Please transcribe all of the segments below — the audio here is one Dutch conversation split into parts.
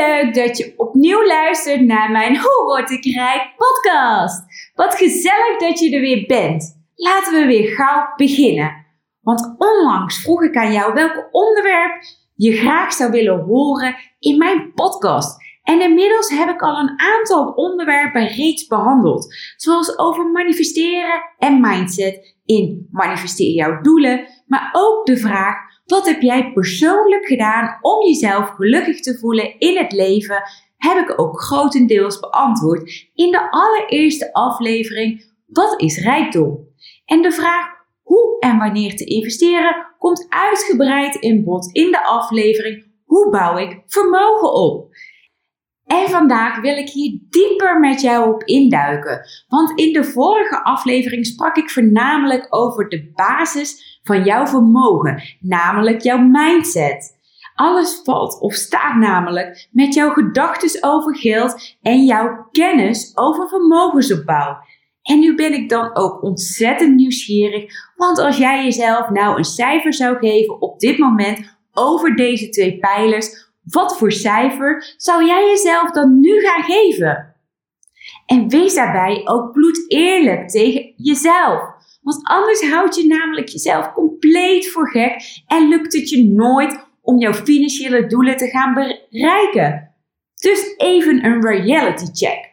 Superleuk dat je opnieuw luistert naar mijn Hoe word ik rijk podcast. Wat gezellig dat je er weer bent. Laten we weer gauw beginnen. Want onlangs vroeg ik aan jou welk onderwerp je graag zou willen horen in mijn podcast. En inmiddels heb ik al een aantal onderwerpen reeds behandeld. Zoals over manifesteren en mindset in manifesteer jouw doelen. Maar ook de vraag wat heb jij persoonlijk gedaan om jezelf gelukkig te voelen in het leven? Heb ik ook grotendeels beantwoord in de allereerste aflevering Wat is rijkdom? En de vraag hoe en wanneer te investeren komt uitgebreid in bod in de aflevering Hoe bouw ik vermogen op? En vandaag wil ik hier dieper met jou op induiken. Want in de vorige aflevering sprak ik voornamelijk over de basis van jouw vermogen, namelijk jouw mindset. Alles valt of staat namelijk met jouw gedachten over geld en jouw kennis over vermogensopbouw. En nu ben ik dan ook ontzettend nieuwsgierig, want als jij jezelf nou een cijfer zou geven op dit moment over deze twee pijlers, wat voor cijfer zou jij jezelf dan nu gaan geven? En wees daarbij ook bloed eerlijk tegen jezelf. Want anders houd je namelijk jezelf compleet voor gek en lukt het je nooit om jouw financiële doelen te gaan bereiken. Dus even een reality check.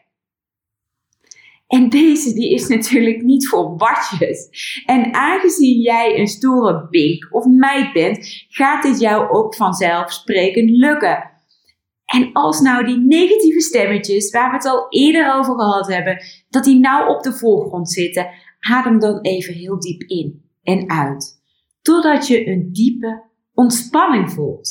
En deze die is natuurlijk niet voor watjes. En aangezien jij een stoere bink of meid bent, gaat dit jou ook vanzelfsprekend lukken. En als nou die negatieve stemmetjes, waar we het al eerder over gehad hebben, dat die nou op de voorgrond zitten, adem dan even heel diep in en uit. Totdat je een diepe ontspanning voelt.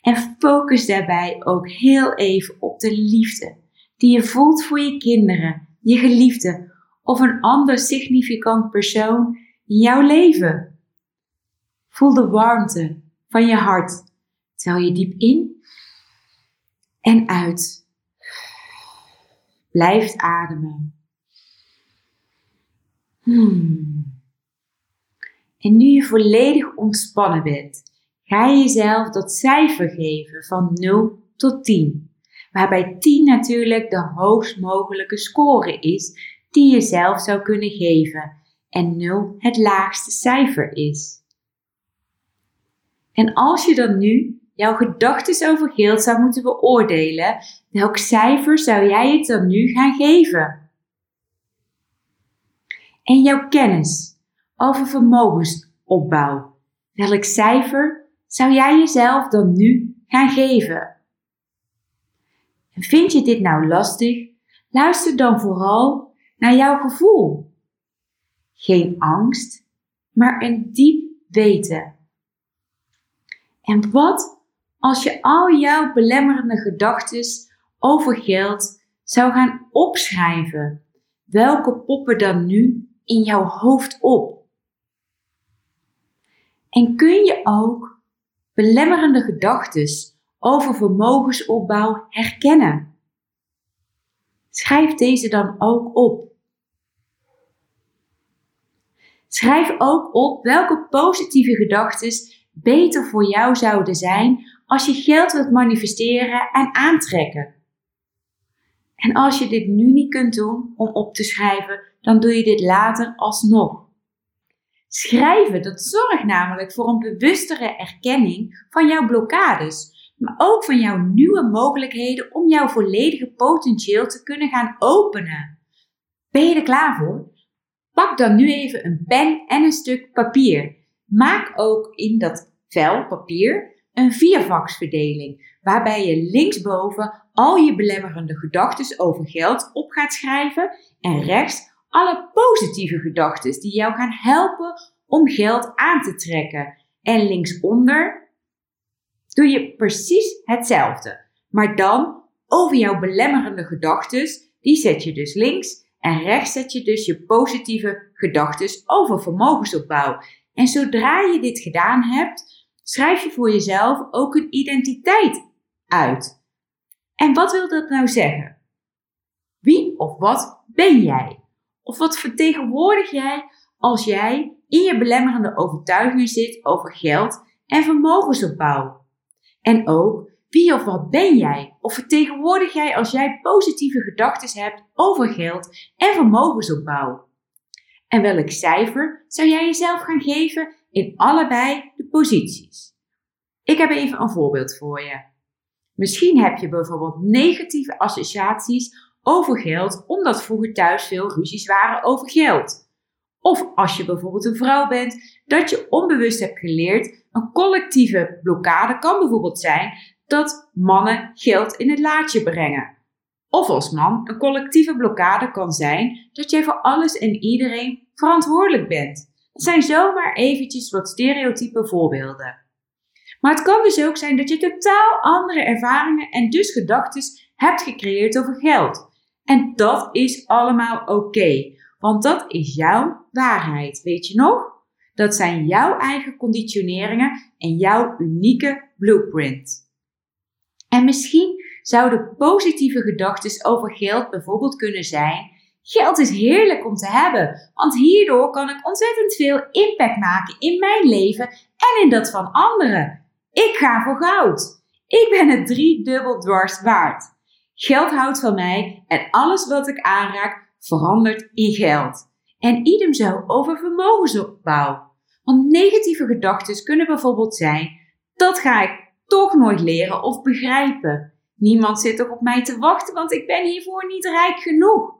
En focus daarbij ook heel even op de liefde die je voelt voor je kinderen je geliefde of een ander significant persoon in jouw leven. Voel de warmte van je hart terwijl je diep in en uit. Blijf ademen. Hmm. En nu je volledig ontspannen bent, ga je jezelf dat cijfer geven van 0 tot 10 waarbij 10 natuurlijk de hoogst mogelijke score is die je zelf zou kunnen geven en 0 het laagste cijfer is. En als je dan nu jouw gedachten over geld zou moeten beoordelen, welk cijfer zou jij het dan nu gaan geven? En jouw kennis over vermogensopbouw, welk cijfer zou jij jezelf dan nu gaan geven? Vind je dit nou lastig? Luister dan vooral naar jouw gevoel. Geen angst, maar een diep weten. En wat als je al jouw belemmerende gedachten over geld zou gaan opschrijven? Welke poppen dan nu in jouw hoofd op? En kun je ook belemmerende gedachten over vermogensopbouw herkennen. Schrijf deze dan ook op. Schrijf ook op welke positieve gedachten beter voor jou zouden zijn als je geld wilt manifesteren en aantrekken. En als je dit nu niet kunt doen om op te schrijven, dan doe je dit later alsnog. Schrijven, dat zorgt namelijk voor een bewustere erkenning van jouw blokkades, maar ook van jouw nieuwe mogelijkheden om jouw volledige potentieel te kunnen gaan openen. Ben je er klaar voor? Pak dan nu even een pen en een stuk papier. Maak ook in dat vel papier een viervaksverdeling, waarbij je linksboven al je belemmerende gedachten over geld op gaat schrijven en rechts alle positieve gedachten die jou gaan helpen om geld aan te trekken. En linksonder doe je precies hetzelfde. Maar dan over jouw belemmerende gedachten, die zet je dus links en rechts zet je dus je positieve gedachten over vermogensopbouw. En zodra je dit gedaan hebt, schrijf je voor jezelf ook een identiteit uit. En wat wil dat nou zeggen? Wie of wat ben jij? Of wat vertegenwoordig jij als jij in je belemmerende overtuigingen zit over geld en vermogensopbouw? En ook, wie of wat ben jij? Of vertegenwoordig jij als jij positieve gedachten hebt over geld en vermogensopbouw? En welk cijfer zou jij jezelf gaan geven in allebei de posities? Ik heb even een voorbeeld voor je. Misschien heb je bijvoorbeeld negatieve associaties over geld omdat vroeger thuis veel ruzies waren over geld. Of als je bijvoorbeeld een vrouw bent, dat je onbewust hebt geleerd, een collectieve blokkade kan bijvoorbeeld zijn dat mannen geld in het laadje brengen. Of als man, een collectieve blokkade kan zijn dat jij voor alles en iedereen verantwoordelijk bent. Dat zijn zomaar eventjes wat stereotype voorbeelden. Maar het kan dus ook zijn dat je totaal andere ervaringen en dus gedachten hebt gecreëerd over geld. En dat is allemaal oké, want dat is jouw waarheid, weet je nog? Dat zijn jouw eigen conditioneringen en jouw unieke blueprint. En misschien zouden positieve gedachten over geld bijvoorbeeld kunnen zijn: geld is heerlijk om te hebben, want hierdoor kan ik ontzettend veel impact maken in mijn leven en in dat van anderen. Ik ga voor goud. Ik ben het drie dubbel dwars waard. Geld houdt van mij en alles wat ik aanraak verandert in geld. En idem zo over vermogensopbouw. Want negatieve gedachten kunnen bijvoorbeeld zijn: dat ga ik toch nooit leren of begrijpen. Niemand zit toch op mij te wachten, want ik ben hiervoor niet rijk genoeg.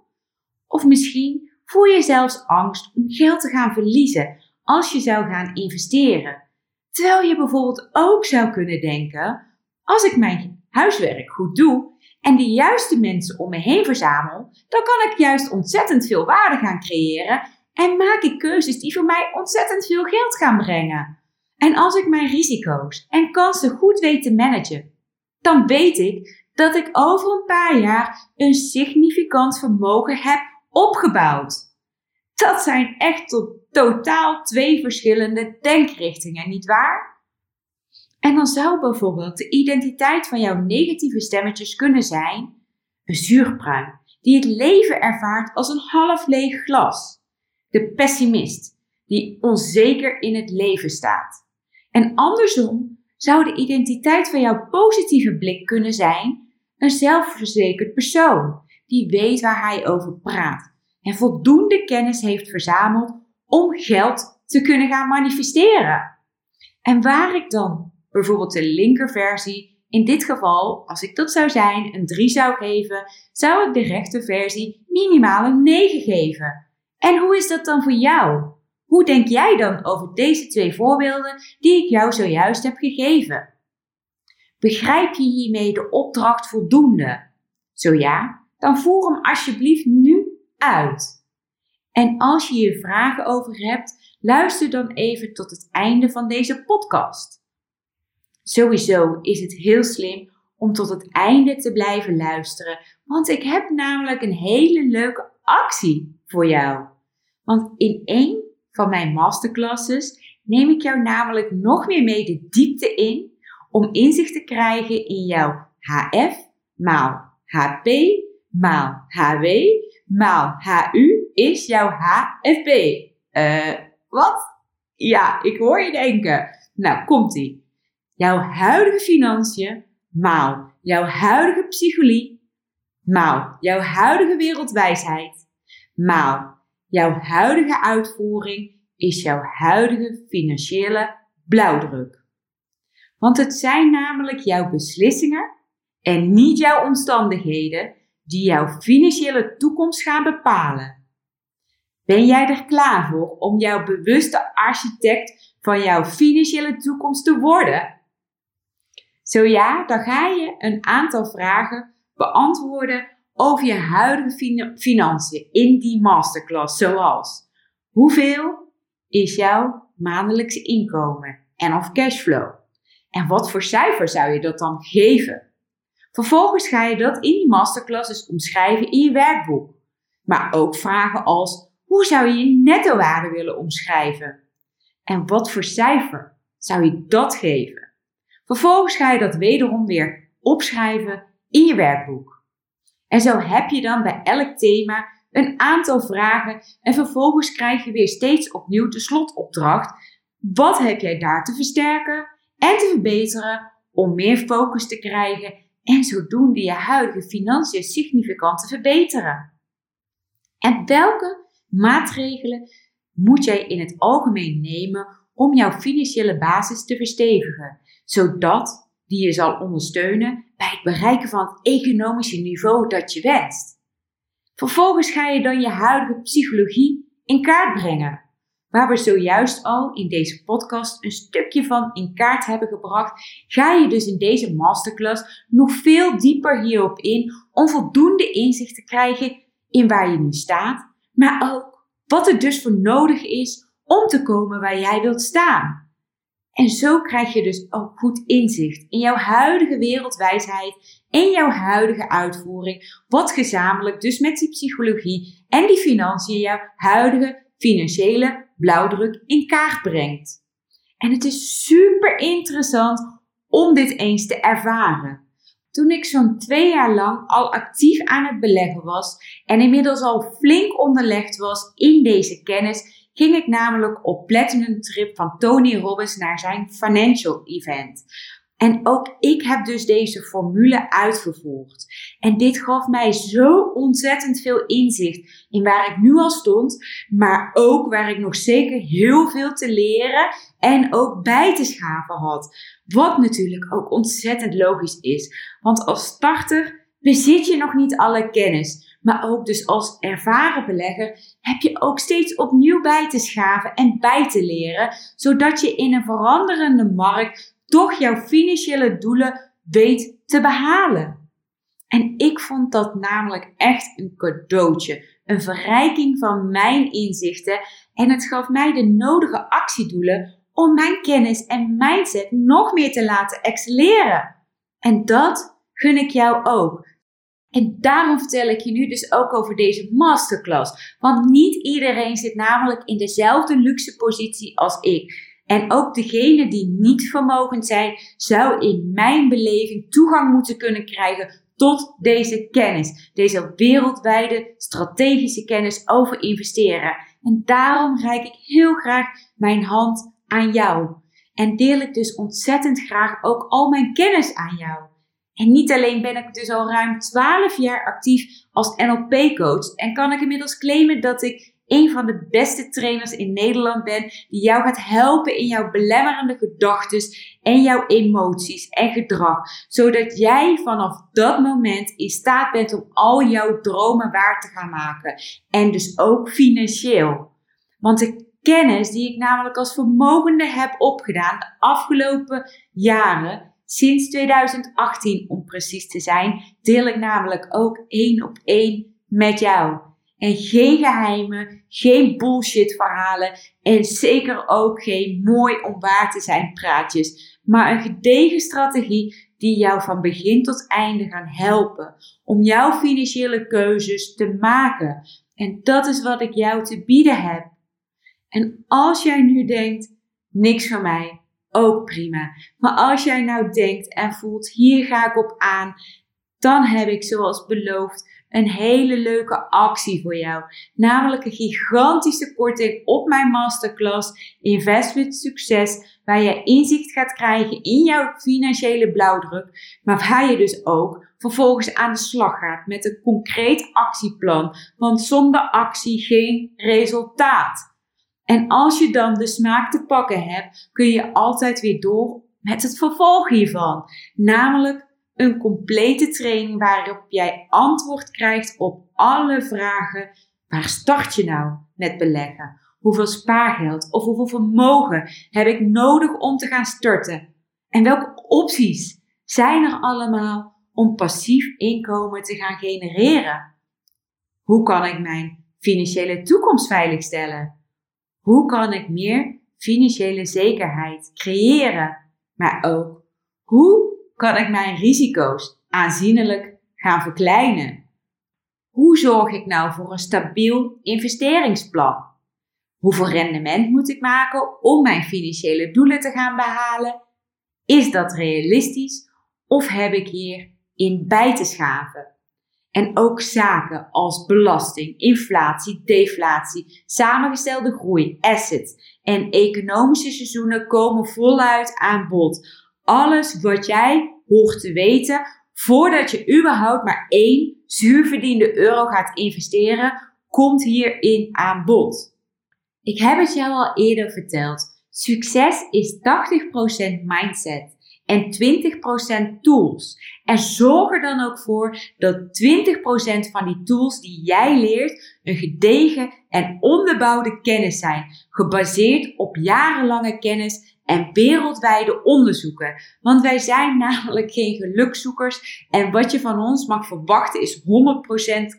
Of misschien voel je zelfs angst om geld te gaan verliezen als je zou gaan investeren. Terwijl je bijvoorbeeld ook zou kunnen denken: als ik mijn huiswerk goed doe en de juiste mensen om me heen verzamel, dan kan ik juist ontzettend veel waarde gaan creëren en maak ik keuzes die voor mij ontzettend veel geld gaan brengen. En als ik mijn risico's en kansen goed weet te managen, dan weet ik dat ik over een paar jaar een significant vermogen heb opgebouwd. Dat zijn echt tot totaal twee verschillende denkrichtingen, nietwaar? En dan zou bijvoorbeeld de identiteit van jouw negatieve stemmetjes kunnen zijn een zuurpruim die het leven ervaart als een half leeg glas. De pessimist die onzeker in het leven staat. En andersom zou de identiteit van jouw positieve blik kunnen zijn een zelfverzekerd persoon die weet waar hij over praat en voldoende kennis heeft verzameld om geld te kunnen gaan manifesteren. En waar ik dan bijvoorbeeld de linkerversie, in dit geval, als ik dat zou zijn, een 3 zou geven, zou ik de rechterversie minimaal een 9 geven. En hoe is dat dan voor jou? Hoe denk jij dan over deze twee voorbeelden die ik jou zojuist heb gegeven? Begrijp je hiermee de opdracht voldoende? Zo ja, dan voer hem alsjeblieft nu uit. En als je hier vragen over hebt, luister dan even tot het einde van deze podcast. Sowieso is het heel slim om tot het einde te blijven luisteren, want ik heb namelijk een hele leuke actie voor jou. Want in één van mijn masterclasses neem ik jou namelijk nog meer mee de diepte in om inzicht te krijgen in jouw HF maal HP maal HW maal HU is jouw HFP? Eh, wat? Ja, ik hoor je denken. Nou, komt-ie. Jouw huidige financiën maal jouw huidige psychologie maal jouw huidige wereldwijsheid maal jouw huidige uitvoering is jouw huidige financiële blauwdruk. Want het zijn namelijk jouw beslissingen en niet jouw omstandigheden die jouw financiële toekomst gaan bepalen. Ben jij er klaar voor om jouw bewuste architect van jouw financiële toekomst te worden? Zo ja, dan ga je een aantal vragen beantwoorden over je huidige financiën in die masterclass, zoals hoeveel is jouw maandelijkse inkomen en of cashflow? En wat voor cijfer zou je dat dan geven? Vervolgens ga je dat in die masterclasses omschrijven in je werkboek. Maar ook vragen als: hoe zou je je netto-waarde willen omschrijven? En wat voor cijfer zou je dat geven? Vervolgens ga je dat wederom weer opschrijven in je werkboek. En zo heb je dan bij elk thema een aantal vragen en vervolgens krijg je weer steeds opnieuw de slotopdracht. Wat heb jij daar te versterken en te verbeteren om meer focus te krijgen en zodoende je huidige financiën significant te verbeteren? En welke maatregelen moet jij in het algemeen nemen om jouw financiële basis te verstevigen, zodat die je zal ondersteunen bij het bereiken van het economische niveau dat je wenst? Vervolgens ga je dan je huidige psychologie in kaart brengen, waar we zojuist al in deze podcast een stukje van in kaart hebben gebracht, ga je dus in deze masterclass nog veel dieper hierop in om voldoende inzicht te krijgen in waar je nu staat, maar ook wat er dus voor nodig is om te komen waar jij wilt staan. En zo krijg je dus ook goed inzicht in jouw huidige wereldwijsheid en jouw huidige uitvoering, wat gezamenlijk dus met die psychologie en die financiën jouw huidige financiële blauwdruk in kaart brengt. En het is super interessant om dit eens te ervaren. Toen ik zo'n twee jaar lang al actief aan het beleggen was en inmiddels al flink onderlegd was in deze kennis, ging ik namelijk op Platinum Trip van Tony Robbins naar zijn financial event. En ook ik heb dus deze formule uitgevolgd. En dit gaf mij zo ontzettend veel inzicht in waar ik nu al stond, maar ook waar ik nog zeker heel veel te leren en ook bij te schaven had. Wat natuurlijk ook ontzettend logisch is, want als starter bezit je nog niet alle kennis. Maar ook dus als ervaren belegger heb je ook steeds opnieuw bij te schaven en bij te leren, zodat je in een veranderende markt toch jouw financiële doelen weet te behalen. En ik vond dat namelijk echt een cadeautje, een verrijking van mijn inzichten en het gaf mij de nodige actiedoelen om mijn kennis en mindset nog meer te laten excelleren. En dat gun ik jou ook. En daarom vertel ik je nu dus ook over deze masterclass. Want niet iedereen zit namelijk in dezelfde luxe positie als ik. En ook degenen die niet vermogend zijn, zou in mijn beleving toegang moeten kunnen krijgen tot deze kennis. Deze wereldwijde strategische kennis over investeren. En daarom reik ik heel graag mijn hand aan jou. En deel ik dus ontzettend graag ook al mijn kennis aan jou. En niet alleen ben ik dus al ruim 12 jaar actief als NLP-coach en kan ik inmiddels claimen dat ik een van de beste trainers in Nederland ben die jou gaat helpen in jouw belemmerende gedachten en jouw emoties en gedrag, zodat jij vanaf dat moment in staat bent om al jouw dromen waar te gaan maken en dus ook financieel. Want de kennis die ik namelijk als vermogende heb opgedaan de afgelopen jaren Sinds 2018 om precies te zijn, deel ik namelijk ook één op één met jou. En geen geheimen, geen bullshit verhalen en zeker ook geen mooi om waar te zijn praatjes, maar een gedegen strategie die jou van begin tot einde gaan helpen om jouw financiële keuzes te maken. En dat is wat ik jou te bieden heb. En als jij nu denkt, niks van mij, ook prima. Maar als jij nou denkt en voelt, hier ga ik op aan, dan heb ik zoals beloofd een hele leuke actie voor jou. Namelijk een gigantische korting op mijn masterclass Invest with Succes, waar je inzicht gaat krijgen in jouw financiële blauwdruk, maar waar je dus ook vervolgens aan de slag gaat met een concreet actieplan. Want zonder actie geen resultaat. En als je dan de smaak te pakken hebt, kun je altijd weer door met het vervolg hiervan. Namelijk een complete training waarop jij antwoord krijgt op alle vragen. Waar start je nou met beleggen? Hoeveel spaargeld of hoeveel vermogen heb ik nodig om te gaan starten? En welke opties zijn er allemaal om passief inkomen te gaan genereren? Hoe kan ik mijn financiële toekomst veiligstellen? Hoe kan ik meer financiële zekerheid creëren? Maar ook Hoe kan ik mijn risico's aanzienlijk gaan verkleinen? Hoe zorg ik nou voor een stabiel investeringsplan? Hoeveel rendement moet ik maken om mijn financiële doelen te gaan behalen? Is dat realistisch of heb ik hier in bij te schaven? En ook zaken als belasting, inflatie, deflatie, samengestelde groei, assets en economische seizoenen komen voluit aan bod. Alles wat jij hoort te weten voordat je überhaupt maar één zuurverdiende euro gaat investeren, komt hierin aan bod. Ik heb het jou al eerder verteld. Succes is 80% mindset en 20% tools. En zorg er dan ook voor dat 20% van die tools die jij leert een gedegen en onderbouwde kennis zijn, gebaseerd op jarenlange kennis en wereldwijde onderzoeken. Want wij zijn namelijk geen gelukzoekers en wat je van ons mag verwachten is 100%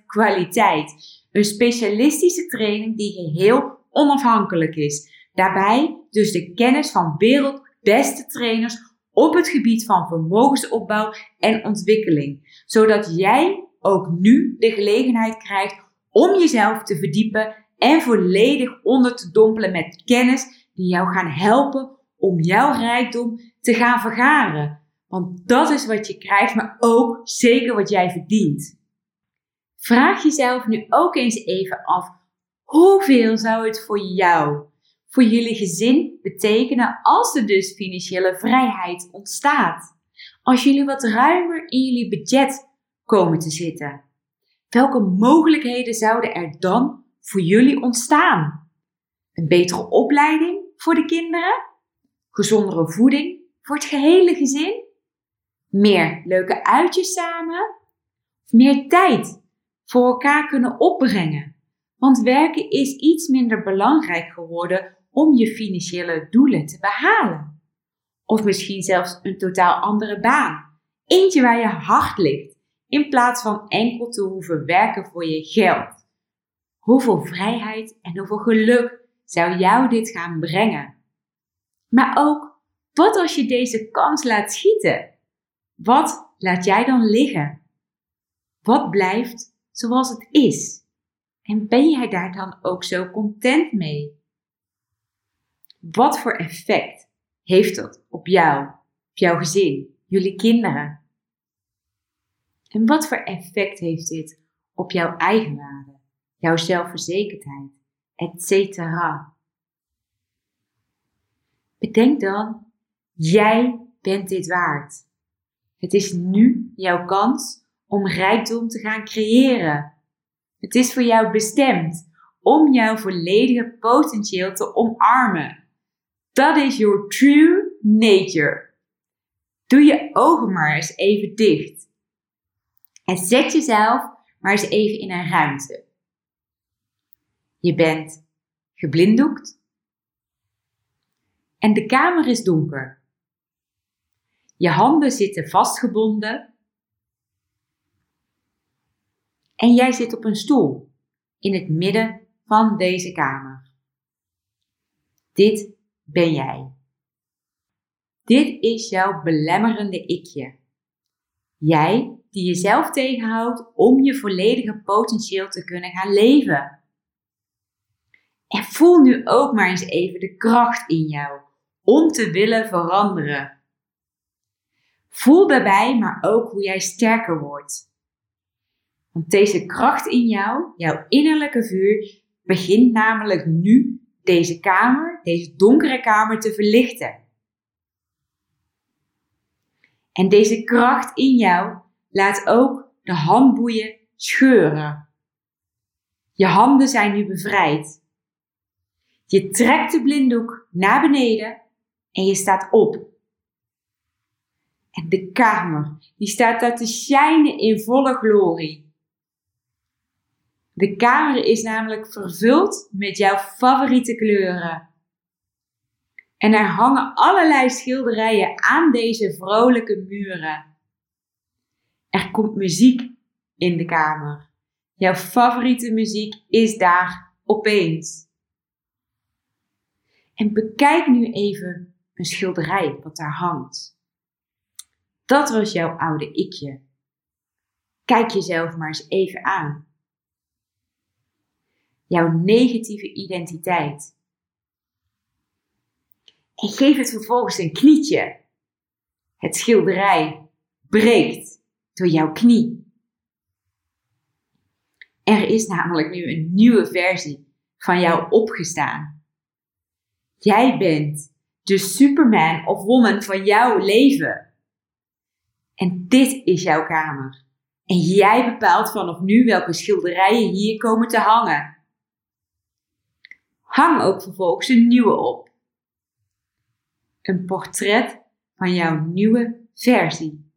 kwaliteit. Een specialistische training die geheel onafhankelijk is. Daarbij dus de kennis van wereldbeste trainers op het gebied van vermogensopbouw en ontwikkeling. Zodat jij ook nu de gelegenheid krijgt om jezelf te verdiepen en volledig onder te dompelen met kennis die jou gaan helpen om jouw rijkdom te gaan vergaren. Want dat is wat je krijgt, maar ook zeker wat jij verdient. Vraag jezelf nu ook eens even af Hoeveel zou het voor jou, voor jullie gezin betekenen als er dus financiële vrijheid ontstaat? Als jullie wat ruimer in jullie budget komen te zitten? Welke mogelijkheden zouden er dan voor jullie ontstaan? Een betere opleiding voor de kinderen? Gezondere voeding voor het gehele gezin? Meer leuke uitjes samen? meer tijd voor elkaar kunnen opbrengen? Want werken is iets minder belangrijk geworden om je financiële doelen te behalen. Of misschien zelfs een totaal andere baan. Eentje waar je hart ligt, in plaats van enkel te hoeven werken voor je geld. Hoeveel vrijheid en hoeveel geluk zou jou dit gaan brengen? Maar ook, wat als je deze kans laat schieten? Wat laat jij dan liggen? Wat blijft zoals het is? En ben jij daar dan ook zo content mee? Wat voor effect heeft dat op jou, op jouw gezin, jullie kinderen? En wat voor effect heeft dit op jouw eigenwaarde, jouw zelfverzekerdheid, etc. Bedenk dan, jij bent dit waard. Het is nu jouw kans om rijkdom te gaan creëren het is voor jou bestemd om jouw volledige potentieel te omarmen. Dat is your true nature. Doe je ogen maar eens even dicht. En zet jezelf maar eens even in een ruimte. Je bent geblinddoekt. En de kamer is donker. Je handen zitten vastgebonden en jij zit op een stoel in het midden van deze kamer. Dit ben jij. Dit is jouw belemmerende ikje. Jij die jezelf tegenhoudt om je volledige potentieel te kunnen gaan leven. En voel nu ook maar eens even de kracht in jou om te willen veranderen. Voel daarbij maar ook hoe jij sterker wordt want deze kracht in jou, jouw innerlijke vuur, begint namelijk nu deze kamer, deze donkere kamer te verlichten. En deze kracht in jou laat ook de handboeien scheuren. Je handen zijn nu bevrijd. Je trekt de blinddoek naar beneden en je staat op. En de kamer, die staat daar te schijnen in volle glorie. De kamer is namelijk vervuld met jouw favoriete kleuren. En er hangen allerlei schilderijen aan deze vrolijke muren. Er komt muziek in de kamer. Jouw favoriete muziek is daar opeens. En bekijk nu even een schilderij wat daar hangt. Dat was jouw oude ikje. Kijk jezelf maar eens even aan. Jouw negatieve identiteit. En geef het vervolgens een knietje. Het schilderij breekt door jouw knie. Er is namelijk nu een nieuwe versie van jou opgestaan. Jij bent de Superman of woman van jouw leven. En dit is jouw kamer. En jij bepaalt vanaf nu welke schilderijen hier komen te hangen. Hang ook vervolgens een nieuwe op. Een portret van jouw nieuwe versie.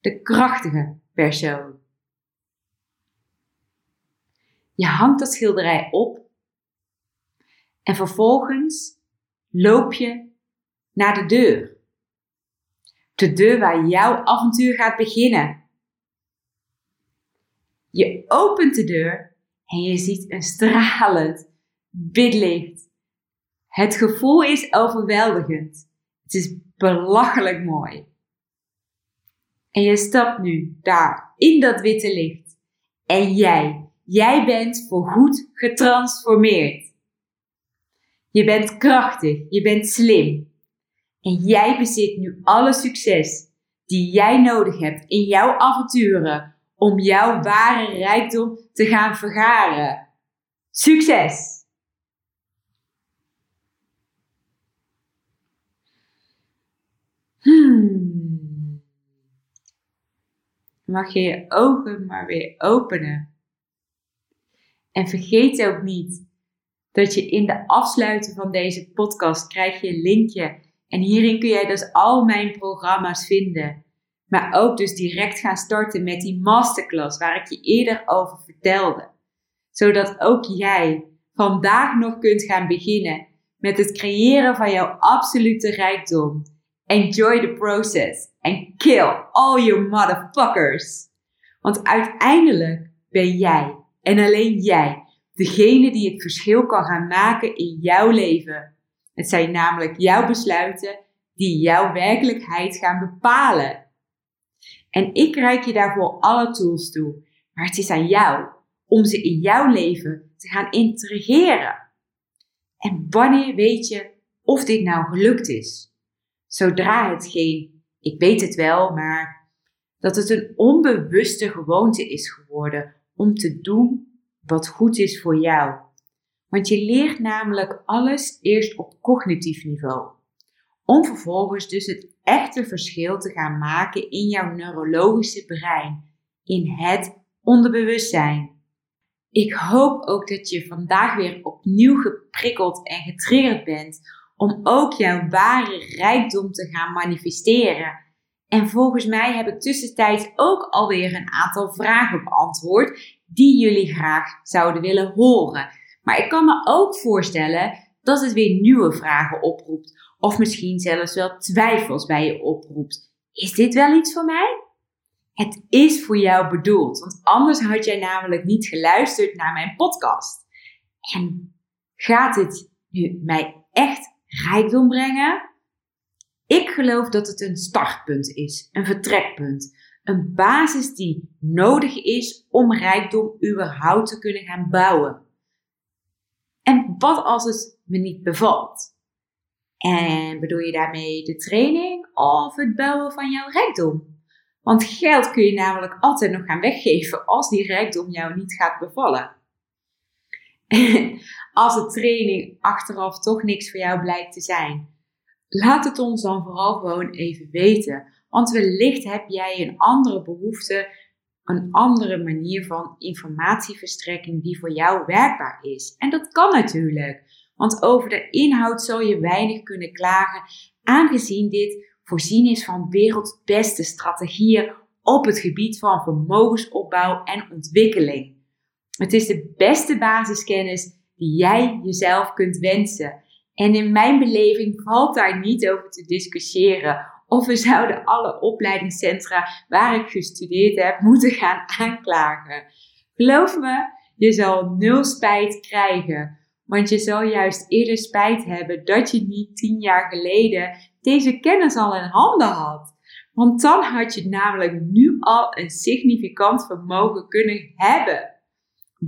De krachtige persoon. Je hangt dat schilderij op en vervolgens loop je naar de deur. De deur waar jouw avontuur gaat beginnen. Je opent de deur en je ziet een stralend bidlicht. Het gevoel is overweldigend. Het is belachelijk mooi. En je stapt nu daar in dat witte licht. En jij, jij bent voorgoed getransformeerd. Je bent krachtig, je bent slim. En jij bezit nu alle succes die jij nodig hebt in jouw avonturen om jouw ware rijkdom te gaan vergaren. Succes! Hmm. Mag je je ogen maar weer openen. En vergeet ook niet dat je in de afsluiting van deze podcast krijg je een linkje. En hierin kun jij dus al mijn programma's vinden. Maar ook dus direct gaan starten met die masterclass waar ik je eerder over vertelde. Zodat ook jij vandaag nog kunt gaan beginnen met het creëren van jouw absolute rijkdom. Enjoy the process and kill all your motherfuckers. Want uiteindelijk ben jij en alleen jij degene die het verschil kan gaan maken in jouw leven. Het zijn namelijk jouw besluiten die jouw werkelijkheid gaan bepalen. En ik reik je daarvoor alle tools toe, maar het is aan jou om ze in jouw leven te gaan integreren. En wanneer weet je of dit nou gelukt is? Zodra het geen, ik weet het wel, maar dat het een onbewuste gewoonte is geworden om te doen wat goed is voor jou. Want je leert namelijk alles eerst op cognitief niveau. Om vervolgens dus het echte verschil te gaan maken in jouw neurologische brein, in het onderbewustzijn. Ik hoop ook dat je vandaag weer opnieuw geprikkeld en getriggerd bent om ook jouw ware rijkdom te gaan manifesteren. En volgens mij heb ik tussentijds ook alweer een aantal vragen beantwoord die jullie graag zouden willen horen. Maar ik kan me ook voorstellen dat het weer nieuwe vragen oproept. Of misschien zelfs wel twijfels bij je oproept. Is dit wel iets voor mij? Het is voor jou bedoeld, want anders had jij namelijk niet geluisterd naar mijn podcast. En gaat dit nu mij echt rijkdom brengen? Ik geloof dat het een startpunt is, een vertrekpunt. Een basis die nodig is om rijkdom überhaupt te kunnen gaan bouwen. En wat als het me niet bevalt? En bedoel je daarmee de training of het bouwen van jouw rijkdom? Want geld kun je namelijk altijd nog gaan weggeven als die rijkdom jou niet gaat bevallen. Als de training achteraf toch niks voor jou blijkt te zijn, laat het ons dan vooral gewoon even weten. Want wellicht heb jij een andere behoefte, een andere manier van informatieverstrekking die voor jou werkbaar is. En dat kan natuurlijk, want over de inhoud zal je weinig kunnen klagen, aangezien dit voorzien is van wereldbeste strategieën op het gebied van vermogensopbouw en ontwikkeling. Het is de beste basiskennis die jij jezelf kunt wensen. En in mijn beleving valt daar niet over te discussiëren of we zouden alle opleidingscentra waar ik gestudeerd heb moeten gaan aanklagen. Geloof me, je zal nul spijt krijgen. Want je zal juist eerder spijt hebben dat je niet tien jaar geleden deze kennis al in handen had. Want dan had je namelijk nu al een significant vermogen kunnen hebben.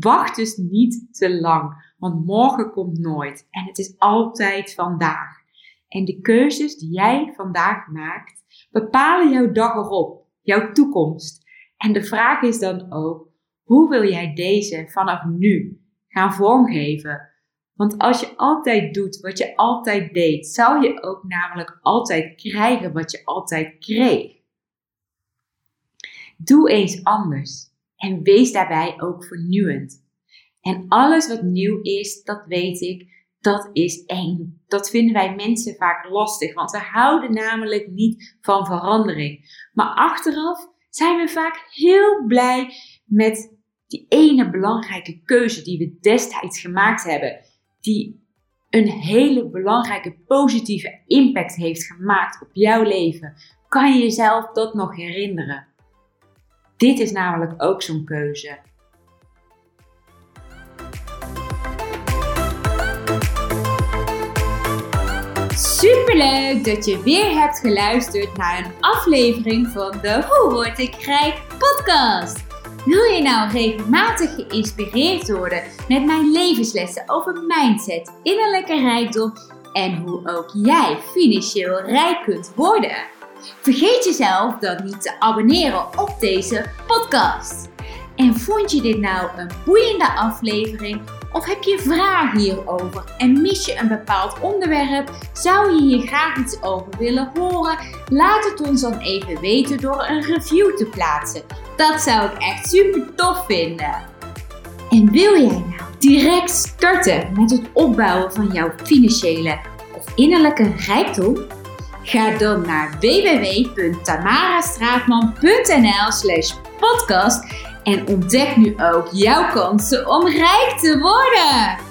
Wacht dus niet te lang, want morgen komt nooit en het is altijd vandaag. En de keuzes die jij vandaag maakt, bepalen jouw dag erop, jouw toekomst. En de vraag is dan ook, hoe wil jij deze vanaf nu gaan vormgeven? Want als je altijd doet wat je altijd deed, zou je ook namelijk altijd krijgen wat je altijd kreeg. Doe eens anders en wees daarbij ook vernieuwend. En alles wat nieuw is, dat weet ik, dat is eng. Dat vinden wij mensen vaak lastig, want we houden namelijk niet van verandering. Maar achteraf zijn we vaak heel blij met die ene belangrijke keuze die we destijds gemaakt hebben, die een hele belangrijke positieve impact heeft gemaakt op jouw leven. Kan je jezelf dat nog herinneren? Dit is namelijk ook zo'n keuze. Superleuk dat je weer hebt geluisterd naar een aflevering van de Hoe Word ik Rijk podcast. Wil je nou regelmatig geïnspireerd worden met mijn levenslessen over mindset, innerlijke rijkdom en hoe ook jij financieel rijk kunt worden? Vergeet jezelf dan niet te abonneren op deze podcast. En vond je dit nou een boeiende aflevering? Of heb je vragen hierover en mis je een bepaald onderwerp? Zou je hier graag iets over willen horen? Laat het ons dan even weten door een review te plaatsen. Dat zou ik echt super tof vinden. En wil jij nou direct starten met het opbouwen van jouw financiële of innerlijke rijkdom? Ga dan naar www.tamarastraatman.nl slash podcast en ontdek nu ook jouw kansen om rijk te worden.